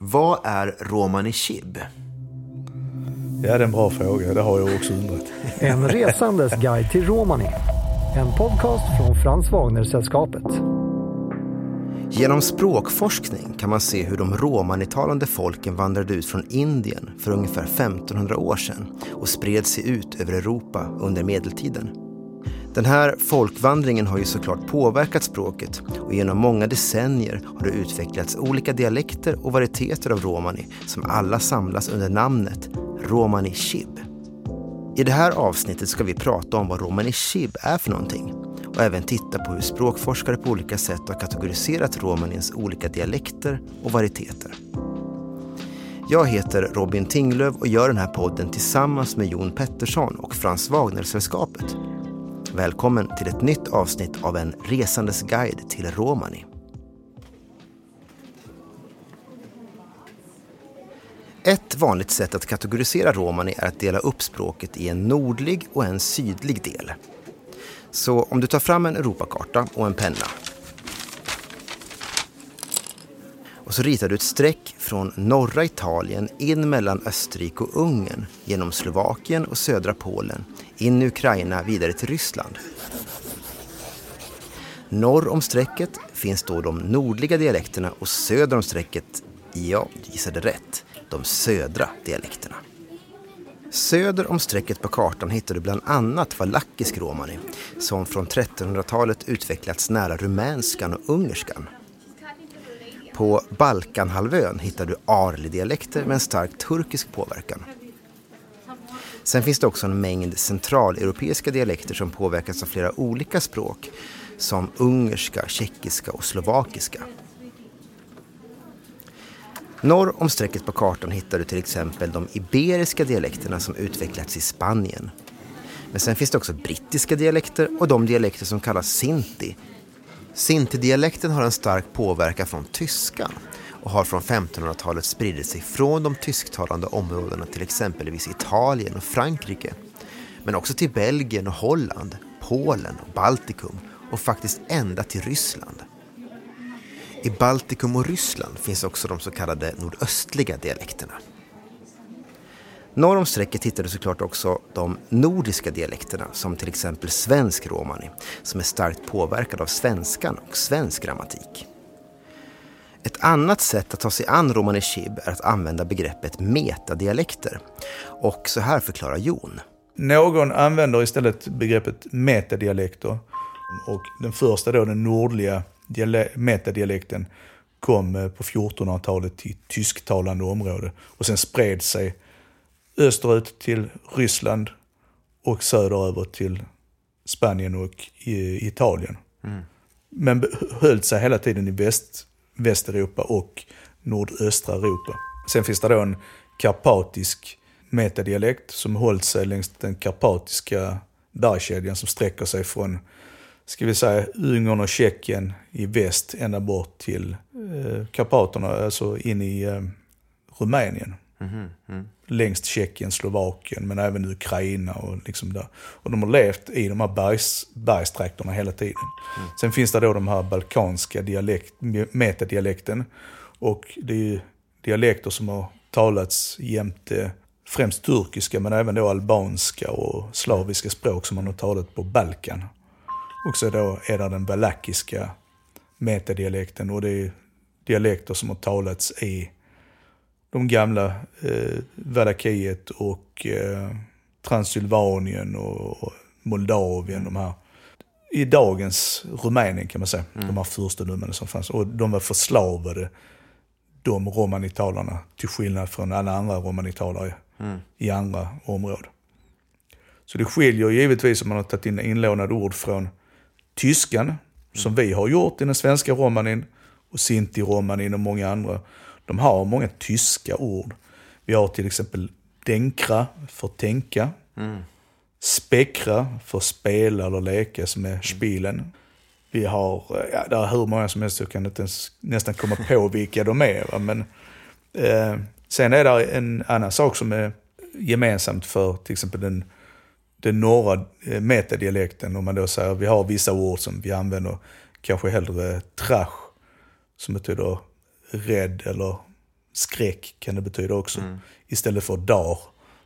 Vad är romani chib? Ja, det är en bra fråga. Det har jag också undrat. En resandes guide till Romani. En podcast från Frans Wagner-sällskapet. Genom språkforskning kan man se hur de romanitalande folken vandrade ut från Indien för ungefär 1500 år sedan och spred sig ut över Europa under medeltiden. Den här folkvandringen har ju såklart påverkat språket och genom många decennier har det utvecklats olika dialekter och varieteter av romani som alla samlas under namnet romani chib. I det här avsnittet ska vi prata om vad romani chib är för någonting och även titta på hur språkforskare på olika sätt har kategoriserat romanins olika dialekter och varieteter. Jag heter Robin Tinglöf och gör den här podden tillsammans med Jon Pettersson och Frans Wagner-sällskapet. Välkommen till ett nytt avsnitt av en resandes guide till Romani. Ett vanligt sätt att kategorisera romani är att dela upp språket i en nordlig och en sydlig del. Så om du tar fram en Europakarta och en penna och så ritar du ett streck från norra Italien in mellan Österrike och Ungern genom Slovakien och södra Polen in i Ukraina vidare till Ryssland. Norr om strecket finns då de nordliga dialekterna och söder om strecket, ja, du gissade rätt, de södra dialekterna. Söder om strecket på kartan hittar du bland annat valakisk romani som från 1300-talet utvecklats nära rumänskan och ungerskan. På Balkanhalvön hittar du arli-dialekter med en stark turkisk påverkan. Sen finns det också en mängd centraleuropeiska dialekter som påverkas av flera olika språk som ungerska, tjeckiska och slovakiska. Norr om strecket på kartan hittar du till exempel de iberiska dialekterna som utvecklats i Spanien. Men sen finns det också brittiska dialekter och de dialekter som kallas sinti. Sinti-dialekten har en stark påverkan från tyskan och har från 1500-talet spridit sig från de tysktalande områdena till exempelvis Italien och Frankrike. Men också till Belgien och Holland, Polen och Baltikum och faktiskt ända till Ryssland. I Baltikum och Ryssland finns också de så kallade nordöstliga dialekterna. Norr om strecket hittar du såklart också de nordiska dialekterna som till exempel svensk romani som är starkt påverkad av svenskan och svensk grammatik. Ett annat sätt att ta sig an romani chib är att använda begreppet metadialekter. Och så här förklarar Jon. Någon använder istället begreppet metadialekter. Och den första då, den nordliga metadialekten, kom eh, på 1400-talet till tysktalande område. Och sen spred sig österut till Ryssland och söderöver till Spanien och Italien. Mm. Men höll sig hela tiden i väst, Västeuropa och nordöstra Europa. Sen finns det då en karpatisk metadialekt som hållit sig längs den karpatiska bergskedjan som sträcker sig från ska vi säga, Ungern och Tjeckien i väst ända bort till eh, Karpaterna, alltså in i eh, Rumänien. Mm, mm. Längst Tjeckien, Slovakien, men även Ukraina och liksom där. Och de har levt i de här bergs, bergstrakterna hela tiden. Mm. Sen finns det då de här balkanska dialekt, metadialekten. Och det är ju dialekter som har talats jämte främst turkiska, men även då albanska och slaviska språk som man har talat på Balkan. Och så då är det den valakiska metadialekten och det är dialekter som har talats i de gamla eh, Valakiet och eh, Transylvanien och Moldavien. De här. I dagens Rumänien kan man säga, mm. de här furstendömena som fanns. Och de var förslavade, de romanitalarna, till skillnad från alla andra romanitalare mm. i andra områden. Så det skiljer givetvis om man har tagit in inlånade ord från tyskan, mm. som vi har gjort i den svenska romanin, och sinti-romanin och många andra. De har många tyska ord. Vi har till exempel denkra för tänka. Mm. Spekra för spela eller leka som är spilen. Vi har, ja, det är hur många som helst, jag kan inte ens nästan komma på vilka de är. Va? Men, eh, sen är det en annan sak som är gemensamt för till exempel den den norra eh, metadialekten, om man då säger vi har vissa ord som vi använder, kanske hellre trash, som betyder rädd eller skräck kan det betyda också. Istället för dar,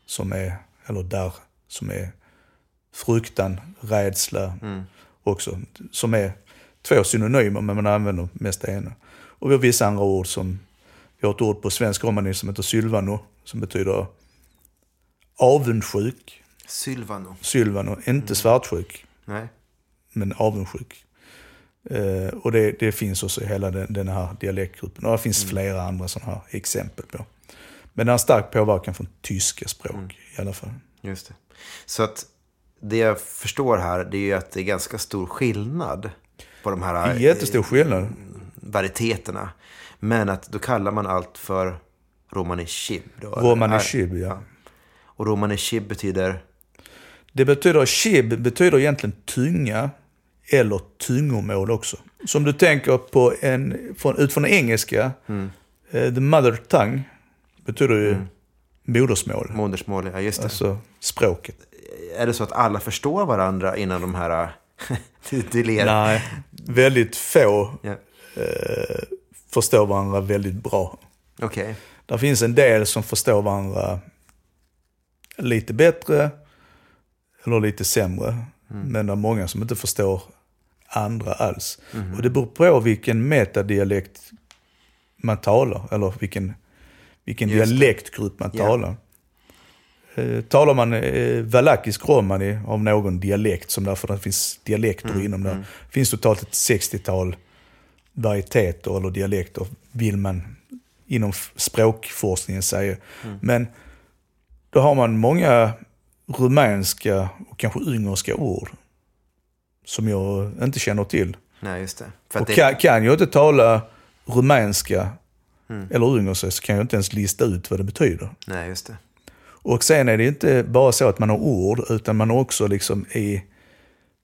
som är, eller där, som är fruktan, rädsla också. Som är två synonymer, men man använder mest det ena. Och vi har vissa andra ord som, vi har ett ord på svensk romani som heter sylvano, som betyder avundsjuk. Sylvano. Sylvano, inte svartsjuk, Nej. men avundsjuk. Eh, och det, det finns också i hela den, den här dialektgruppen. Och det finns flera andra sådana här exempel på. Men den har stark påverkan från tyska språk i alla fall. Just det. Så att det jag förstår här, det är ju att det är ganska stor skillnad på de här eh, Jättestor skillnad. varieteterna. Men att då kallar man allt för romani chib. Romani Ja. chib, ja. Och romani chib betyder... Det betyder, chib betyder egentligen tynga eller tungomål också. Som du tänker på en, från, utifrån engelska, eh, the mother tongue betyder ju modersmål. Modersmål, ja just det. Alltså språket. Är det så att alla förstår varandra innan de här titulerar? Nej, väldigt få Ja. eh, förstår varandra väldigt bra. Okej. Det finns en del som förstår varandra lite bättre eller lite sämre. Men det är många som inte förstår andra alls. Och det beror på vilken metadialekt man talar, eller vilken, vilken Just dialektgrupp man talar. Eh, talar man eh, valakisk romani av någon dialekt, som därför det finns dialekter inom det, finns totalt ett 60-tal varieteter eller dialekter, vill man inom språkforskningen säga. Men då har man många rumänska och kanske ungerska ord som jag inte känner till. Nej, just det. För Och det... kan, kan jag inte tala rumänska eller ungerska så kan jag inte ens lista ut vad det betyder. Nej, just det. Och sen är det inte bara så att man har ord, utan man har också liksom i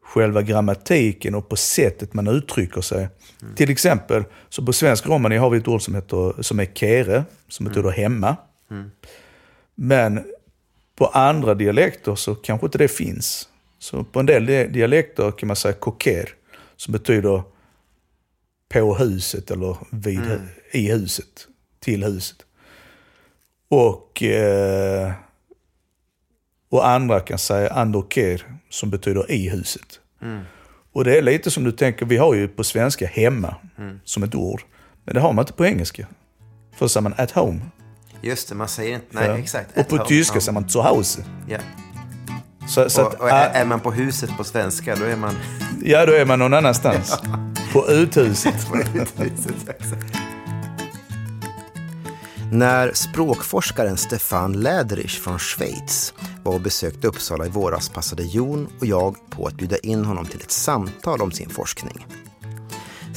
själva grammatiken och på sättet man uttrycker sig. Till exempel, så på svensk romani har vi ett ord som, heter, som är kere, som betyder hemma. Men på andra dialekter så kanske inte det finns. Så på en del di- dialekter kan man säga koker, som betyder på huset eller vid, hu- i huset, till huset. Och, eh, och andra kan säga andoker som betyder i huset. Och det är lite som du tänker, vi har ju på svenska hemma som ett ord. Men det har man inte på engelska. För säger man at home. Just det, man säger inte... Nej, Ja. exakt. Och på home. tyska säger man zu Hause. Ja. Så, så Och, att, och är, är man på huset på svenska, då är man ja, då är man någon annanstans. På uthuset. på huset. exakt. När språkforskaren Stefan Läderich från Schweiz var och besökte Uppsala i våras passade Jon och jag på att bjuda in honom till ett samtal om sin forskning.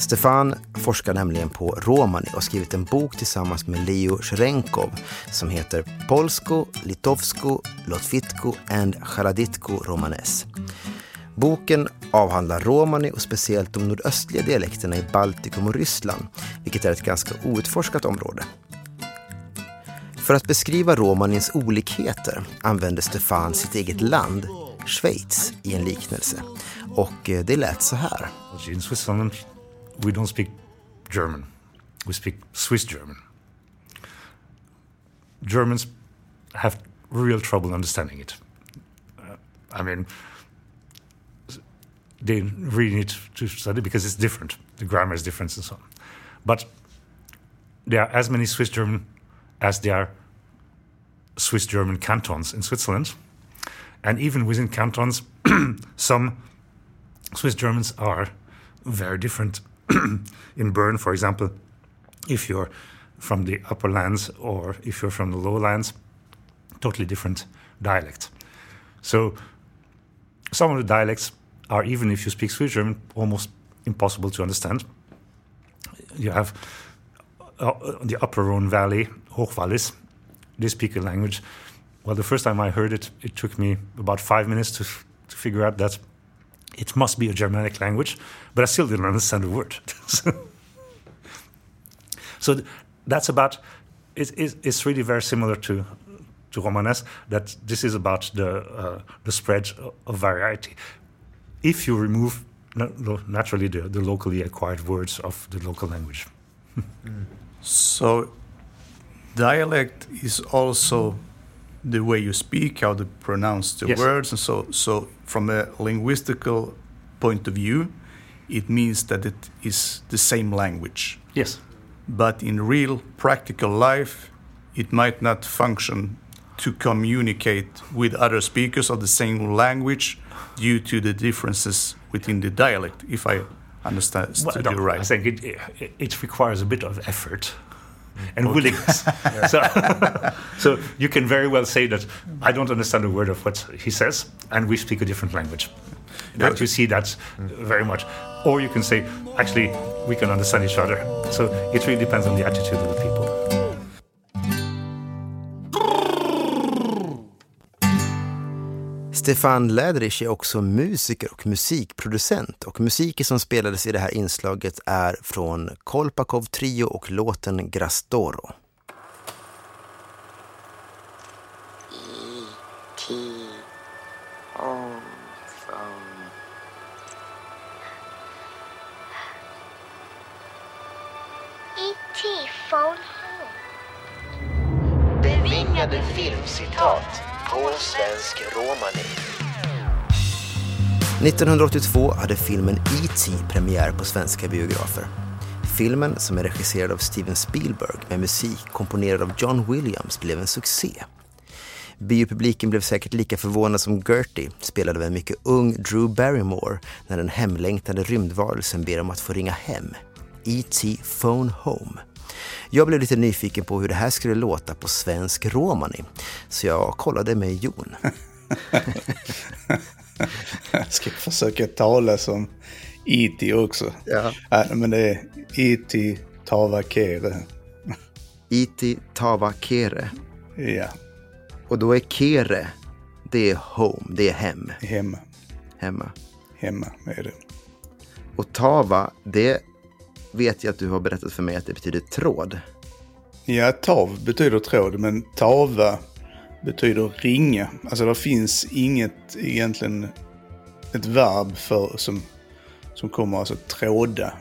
Stefan forskar nämligen på romani och har skrivit en bok tillsammans med Leo Sjerenkov som heter Polsko, Litovsko, Lotvitko and Charaditko romanes. Boken avhandlar romani och speciellt de nordöstliga dialekterna i Baltikum och Ryssland, vilket är ett ganska outforskat område. För att beskriva romanins olikheter använde Stefan sitt eget land, Schweiz, i en liknelse. Och eh, det lät så här. We don't speak German. We speak Swiss German. Germans have real trouble understanding it. Uh, I mean, they really need to study because it's different. The grammar is different and so on. But there are as many Swiss German as there are Swiss German cantons in Switzerland. And even within cantons, some Swiss Germans are very different. in Bern, for example, if you're from the upper lands or if you're from the lowlands, totally different dialect. So some of the dialects are, even if you speak Swiss German, almost impossible to understand. You have uh, the Upper Rhone Valley, Hochwallis, they speak a language. Well, the first time I heard it, it took me about five minutes to, to figure out that it must be a Germanic language, but I still didn't understand a word. so th- that's about. It, it, it's really very similar to to Romanes. That this is about the uh, the spread of variety. If you remove naturally the, the locally acquired words of the local language. so dialect is also the way you speak, how to pronounce the Yes. words, and so so from a linguistical point of view, it means that it is the same language. Yes. But in real practical life, it might not function to communicate with other speakers of the same language due to the differences within the dialect. If I understand Well, no, you right. I think it, it, it requires a bit of effort Mm. and willingness. so, so you can very well say that I don't understand a word of what he says, and we speak a different language. That you see that very much. Or you can say, actually, we can understand each other. So it really depends on the attitude of the people. Stefan Läderich är också musiker och musikproducent och musiken som spelades i det här inslaget är från Kolpakov Trio och låten Grastoro. E.T. E.T. phone home. Bevingade filmcitat på svensk romani. 1982 hade filmen E.T. premiär på svenska biografer. Filmen, som är regisserad av Steven Spielberg med musik komponerad av John Williams, blev en succé. Biopubliken blev säkert lika förvånad som Gertie, spelad av en mycket ung Drew Barrymore, när den hemlängtande rymdvarelsen ber om att få ringa hem. E.T. Phone Home. Jag blev lite nyfiken på hur det här skulle låta på svensk romani, så jag kollade med Jon. Jag ska försöka tala som E.T. också. Ja. Ja, men det är E.T. Tavakere. E.T. Tava Kere. Ja, Och då är Kere, det är home, det är hem, hemma. hemma. Hemma är det. Och Tava, det vet jag att du har berättat för mig att det betyder tråd. Ja, tav betyder tråd, men tava betyder ringa. Alltså det finns inget egentligen ett verb för som, som kommer alltså tråda.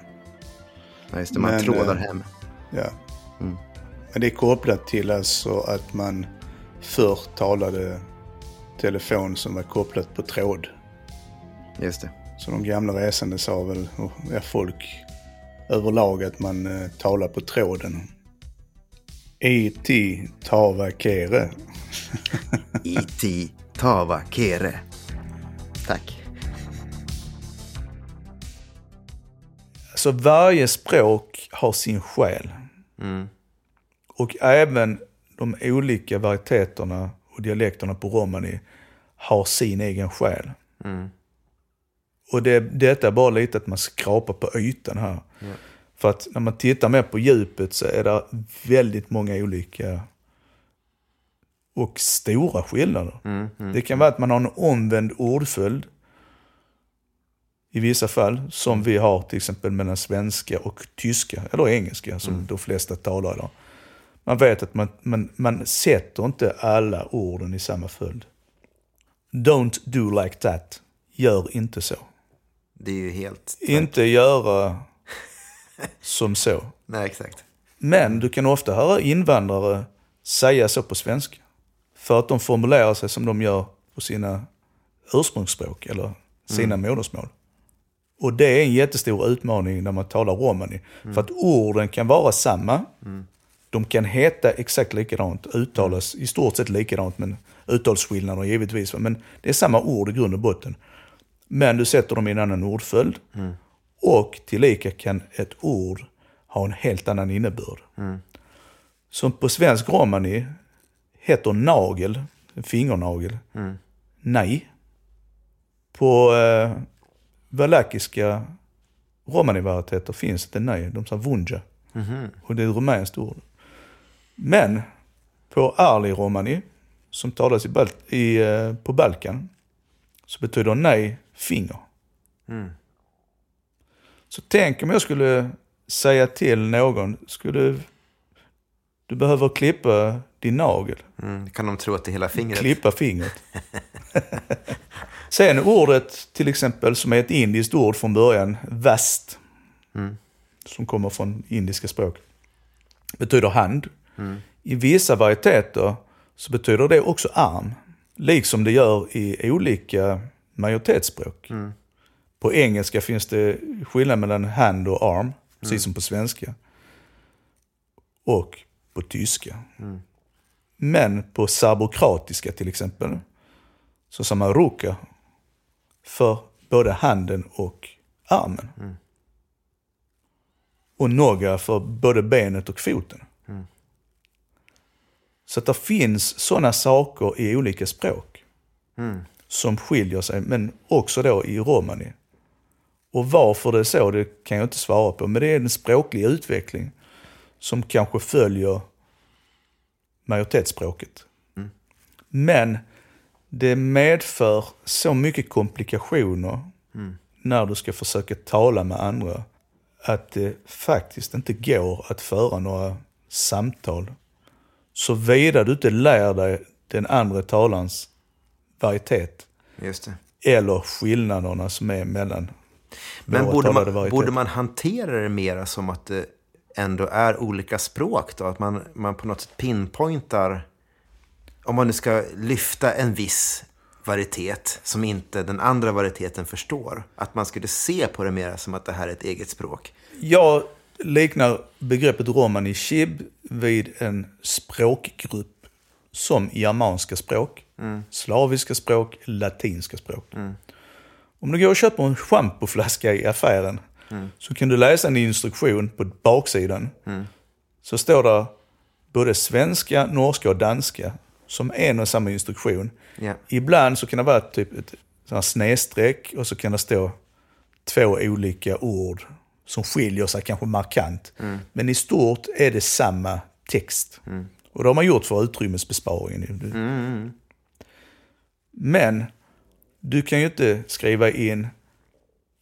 Ja, just det, man Men, trådar eh, hem. Ja. Men det är kopplat till alltså att man förr talade telefon som var kopplat på tråd. Just det. Så de gamla resande sa väl, och ja, folk överlag, att man eh, talar på tråden. E.T. Tavakere. E.T. Tava Kere. Tack. Alltså varje språk har sin själ. Och även de olika varieteterna och dialekterna på romani har sin egen själ. Och det, detta är bara lite att man skrapar på ytan här. För att när man tittar mer på djupet så är det väldigt många olika och stora skillnader. Det kan vara att man har en omvänd ordföljd i vissa fall, som vi har till exempel mellan svenska och tyska, eller engelska som de flesta talar idag. Man vet att man, man, man sätter inte alla orden i samma följd. Don't do like that. Gör inte så. Det är ju helt... Inte göra som så. Nej, exakt. Men du kan ofta höra invandrare säga så på svenska. För att de formulerar sig som de gör på sina ursprungsspråk eller sina modersmål. Och det är en jättestor utmaning när man talar romani. För att orden kan vara samma. De kan heta exakt likadant, uttalas i stort sett likadant, men uttalsskillnader givetvis. Men det är samma ord i grund och botten. Men du sätter dem i en annan ordföljd. Och tillika kan ett ord ha en helt annan innebörd. Som på svensk romani heter nagel, fingernagel, nej. På eh, valakiska romanivarieteter finns det nej, de sa vunja. Och det är ett rumänskt ord. Men på arli romani, som talas i, Bal- i, eh, på Balkan, så betyder nej finger. Så tänk om jag skulle säga till någon, skulle du behöver klippa din nagel, Mm. Kan de tro att det är hela fingret? klippa fingret. Sen ordet till exempel som är ett indiskt ord från början, vast, som kommer från indiska språk, betyder hand. I vissa varieteter så betyder det också arm. Liksom det gör i olika majoritetsspråk. På engelska finns det skillnad mellan hand och arm, precis som på svenska. Och på tyska. Men på serbokratiska till exempel, så sa man ruka för både handen och armen. Och noga för både benet och foten. Så att det finns sådana saker i olika språk som skiljer sig, men också då i romani. Och varför det är så, det kan jag inte svara på. Men det är en språklig utveckling som kanske följer majoritetsspråket. Men det medför så mycket komplikationer när du ska försöka tala med andra att det faktiskt inte går att föra några samtal såvida du inte lär dig den andra talarens varietet Just det. eller skillnaderna som är mellan Men borde man, borde man hantera det mera som att det ändå är olika språk då? Att man, man på något sätt pinpointar, om man nu ska lyfta en viss varietet som inte den andra varieteten förstår. Att man skulle se på det mera som att det här är ett eget språk. Jag liknar begreppet romani chib vid en språkgrupp som germanska språk, slaviska språk, latinska språk. Om du går och köper en schampoflaska i affären så kan du läsa en instruktion på baksidan. Så står det både svenska, norska och danska som en och samma instruktion. Ja. Ibland så kan det vara typ ett sånt snedstreck och så kan det stå två olika ord som skiljer sig kanske markant. Men i stort är det samma text. Och det har man gjort för utrymmesbesparingen. Men du kan ju inte skriva in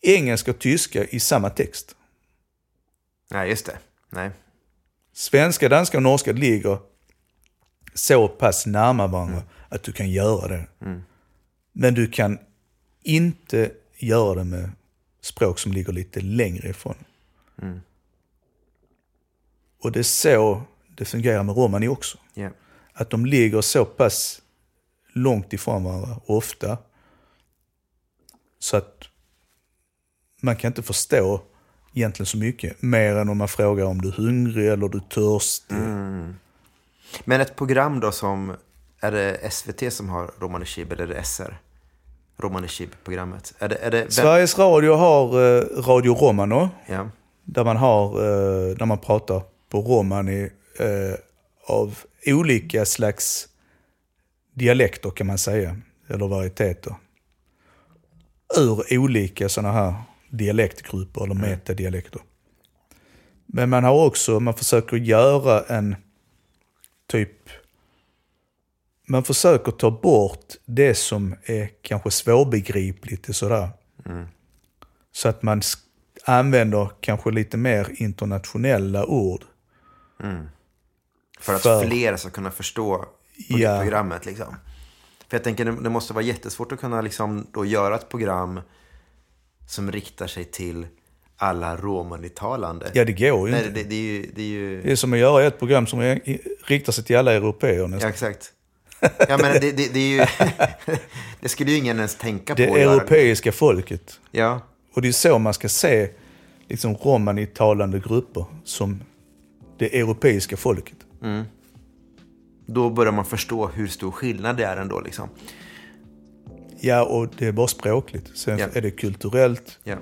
engelska och tyska i samma text. Nej, just det. Nej. Svenska, danska och norska ligger så pass närmare varandra att du kan göra det. Men du kan inte göra det med språk som ligger lite längre ifrån. Och det är så det fungerar med romani också. Ja. Att de ligger så pass långt ifrån varandra ofta. Så att man kan inte förstå egentligen så mycket. Mer än om man frågar om du är hungrig eller du är törstig. Men ett program då som, är det SVT som har Romani Chib eller är det SR? Romani Chib-programmet. Är det, är det, Sveriges Radio har eh, Radio Romano. Ja. Där man har, eh, där man pratar på romani eh, av olika slags dialekter kan man säga. Eller varieteter. Ur olika sådana här dialektgrupper eller metadialekter. Men man har också, man försöker göra en typ, man försöker ta bort det som är kanske svårbegripligt och sådär. Så att man använder kanske lite mer internationella ord. För att För- fler ska kunna förstå Ja. programmet. Liksom. För jag tänker det, det måste vara jättesvårt att kunna liksom då göra ett program som riktar sig till alla romanitalande. Ja, det går ju Nej, inte. det, det, är ju... Det är ju Det är som att göra ett program som är- riktar sig till alla europeer nästan. ja, exakt. Ja, men det, det, det är ju... det skulle ju ingen ens tänka på det europeiska folket. Ja, Och det är så man ska se liksom romanitalande grupper som det europeiska folket. Då börjar man förstå hur stor skillnad det är ändå. Liksom. Ja, och det är bara språkligt. Sen Ja. är det kulturellt. Ja.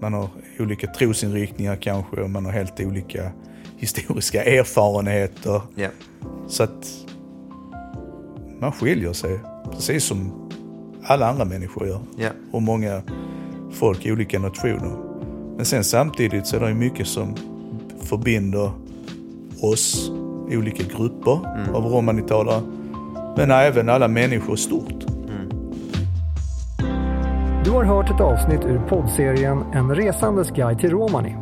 Man har olika trosinriktningar kanske och man har helt olika historiska erfarenheter. Ja. Så att man skiljer sig, precis som alla andra människor gör. Och många folk i olika nationer. Men sen samtidigt så är det mycket som förbinder oss, olika grupper av romanitalare. Men även alla människor stort. Du har hört ett avsnitt ur poddserien En resandes guide till Romani.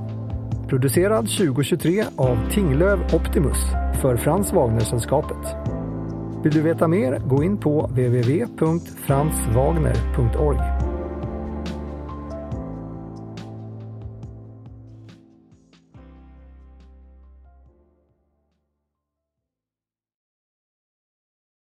Producerad 2023 av Tinglöv Optimus för Frans Wagner-sällskapet. Vill du veta mer, gå in på www.franswagner.org.